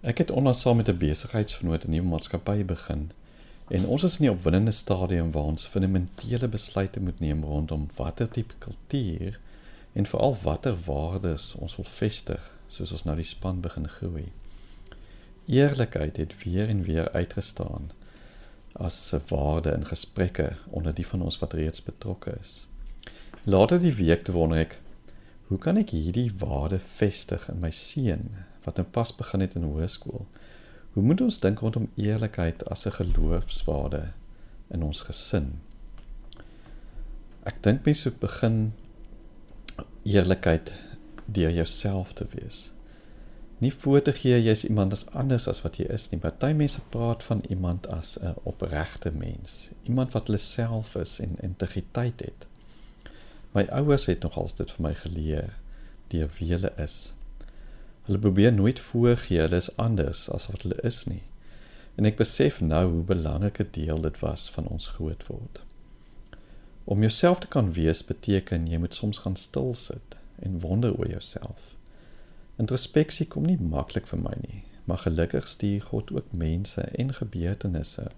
Ek het onlangs saam met 'n besigheidsvernoot 'n nuwe maatskappy begin en ons is in die opwindende stadium waar ons fundamentele besluite moet neem rondom watter tipe kultuur en veral watter waardes ons wil vestig soos ons nou die span begin groei. Eerlikheid het weer en weer uitgestaan as 'n waarde in gesprekke onder die van ons wat reeds betrokke is. Later die week te wonder ek, hoe kan ek hierdie waarde vestig in my seun wat nou pas begin het in hoërskool. Hoe moet ons dink rondom eerlikheid as 'n geloofswaarde in ons gesin? Ek dink mense moet begin eerlikheid deur jouself te wees. Nie voor te gee jy's iemand as anders as wat jy is nie. Party mense praat van iemand as 'n opregte mens, iemand wat hulle self is en integriteit het. My ouers het nogals dit vir my geleer deur wie hulle is. Hulle probeer nooit voorgee hulle is anders as wat hulle is nie. En ek besef nou hoe belangrik 'n deel dit was van ons grootword. Om jouself te kan wees beteken jy moet soms gaan stil sit en wonder oor jouself. Introspeksie kom nie maklik vir my nie, maar gelukkig stuur God ook mense en gebeurtenisse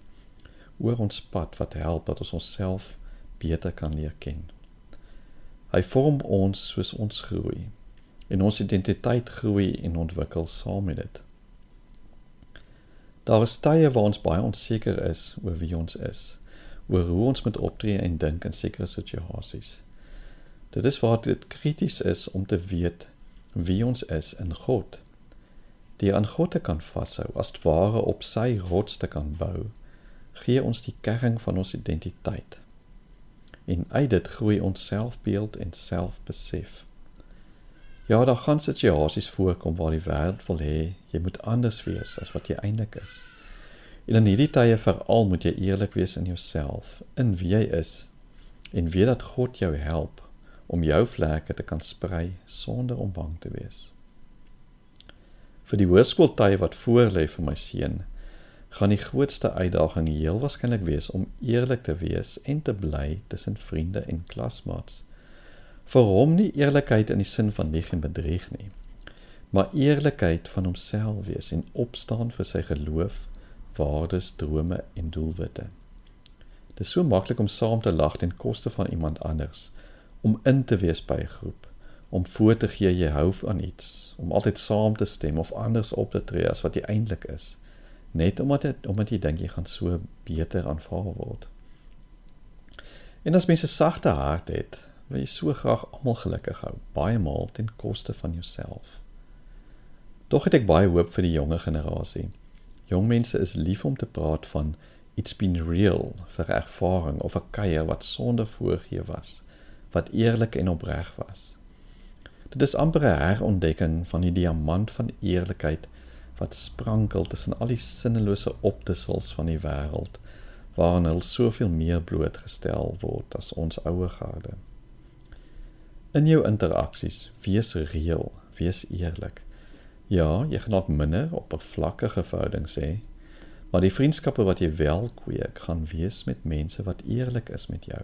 oor ons pad wat help dat ons onsself beter kan leer ken. Hy vorm ons soos ons groei en ons identiteit groei en ontwikkel saam met dit. Daar is tye waar ons baie onseker is oor wie ons is, oor hoe ons moet optree en dink in sekere situasies. Dit is waar dit krities is om te weet wie ons is in God. Die aan God te kan vashou, as ware op sy rots te kan bou, gee ons die kern van ons identiteit. En uit dit groei ons selfbeeld en selfbesef. Ja, daar gaan situasies voorkom waar die wêreld wil hê jy moet anders wees as wat jy eintlik is. En in hierdie tye veral moet jy eerlik wees in jouself, in wie jy is en weet dat God jou help om jou vlekke te kan sprei sonder om bang te wees. Vir die hoërskooltye wat voorlê vir my seun, gaan die grootste uitdaging heel waarskynlik wees om eerlik te wees en te bly tussen vriende en klasmaats vir hom nie eerlikheid in die sin van lieg en bedrieg nie, maar eerlikheid van homself wees en opstaan vir sy geloof, waardes, drome en doelwitte. Dit is so maklik om saam te lag ten koste van iemand anders, om in te wees by 'n groep, om voor te gee jy hou van iets, om altyd saam te stem of anders op te tree as wat jy eintlik is, net omdat dit omdat jy dink jy gaan so beter aanvaar word. En as mense sagte hart het, wil jy so graag almal gelukkig hou, baie maal ten koste van jouself. Tog het ek baie hoop vir die jonger generasie. Jong mense is lief om te praat van it's been real vir ervaring of 'n kuier wat sonder voorgee was, wat eerlik en opreg was. Dit is amper 'n herontdekking van die diamant van eerlikheid wat sprankel tussen al die sinnelose optissels van die wêreld waarin hulle soveel meer blootgestel word as ons ouer garde. In jou interaksies, wees reël, wees eerlik. Ja, jy gaan dalk minder op 'n vlakkige verhouding sê, maar die vriendskappe wat jy wel kweek, gaan wees met mense wat eerlik is met jou.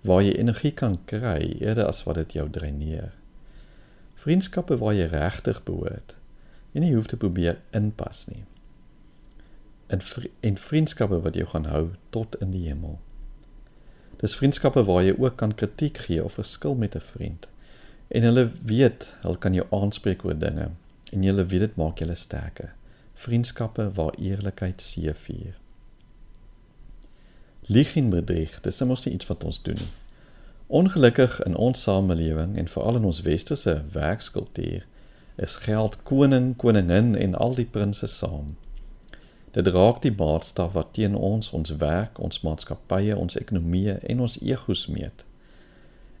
Waar jy energie kan kry eerder as wat dit jou dreineer. Vriendskappe waar jy regtig behoort en nie hoef te probeer inpas nie. En en vriendskappe wat jou gaan hou tot in die hemel. Dis vriendskappe waar jy ook kan kritiek gee of verskil met 'n vriend. En hulle weet, hulle kan jou aanspreek oor dinge en jy weet dit maak julle sterker. Vriendskappe waar eerlikheid seëvier. Lieg en bedrieg, dis mos nie iets wat ons doen nie. Ongelukkig in ons samelewing en veral in ons westerse werkskultuur is geld koning, koningin en al die prinses saam. Dit raak die maatstaf wat teen ons, ons werk, ons maatskappye, ons ekonomie en ons egos meet.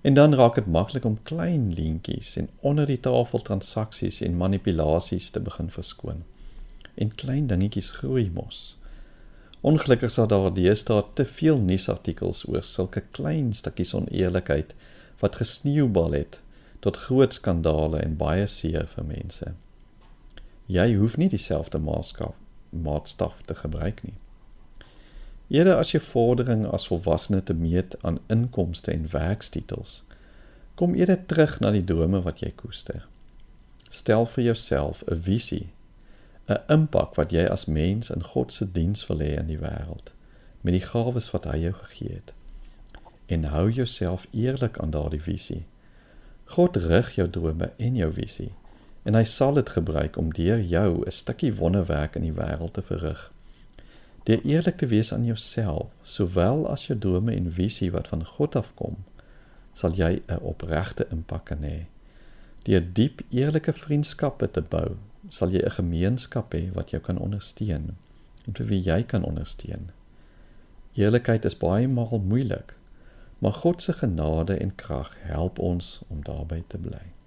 En dan raak dit maklik om klein leentjies en onder die tafel transaksies en manipulasies te begin verskoon. En klein dingetjies groei mos. Ongelukkig sal daar deesdae te veel nuusartikels oor sulke klein stukkies oneerlikheid wat gesneeubal het tot groot skandale en baie seer vir mense. Jy hoef nie dieselfde maatskap maatstaf te gebruik nie. Eerder as jy vordering as volwassene te meet aan inkomste en werkstitels, kom eerder terug na die drome wat jy koester. Stel vir jouself 'n visie, 'n impak wat jy as mens in God se diens wil hê in die wêreld met die gawes wat hy jou gegee het. En hou jouself eerlik aan daardie visie. God rig jou drome en jou visie en hy sal dit gebruik om deur jou 'n stukkie wonderwerk in die wêreld te verrig. Deur eerlik te wees aan jouself, sowel as jou drome en visie wat van God afkom, sal jy 'n opregte impak hê. Deur diep eerlike vriendskappe te bou, sal jy 'n gemeenskap hê wat jou kan ondersteun en vir wie jy kan ondersteun. Eerlikheid is baie maal moeilik, maar God se genade en krag help ons om daarby te bly.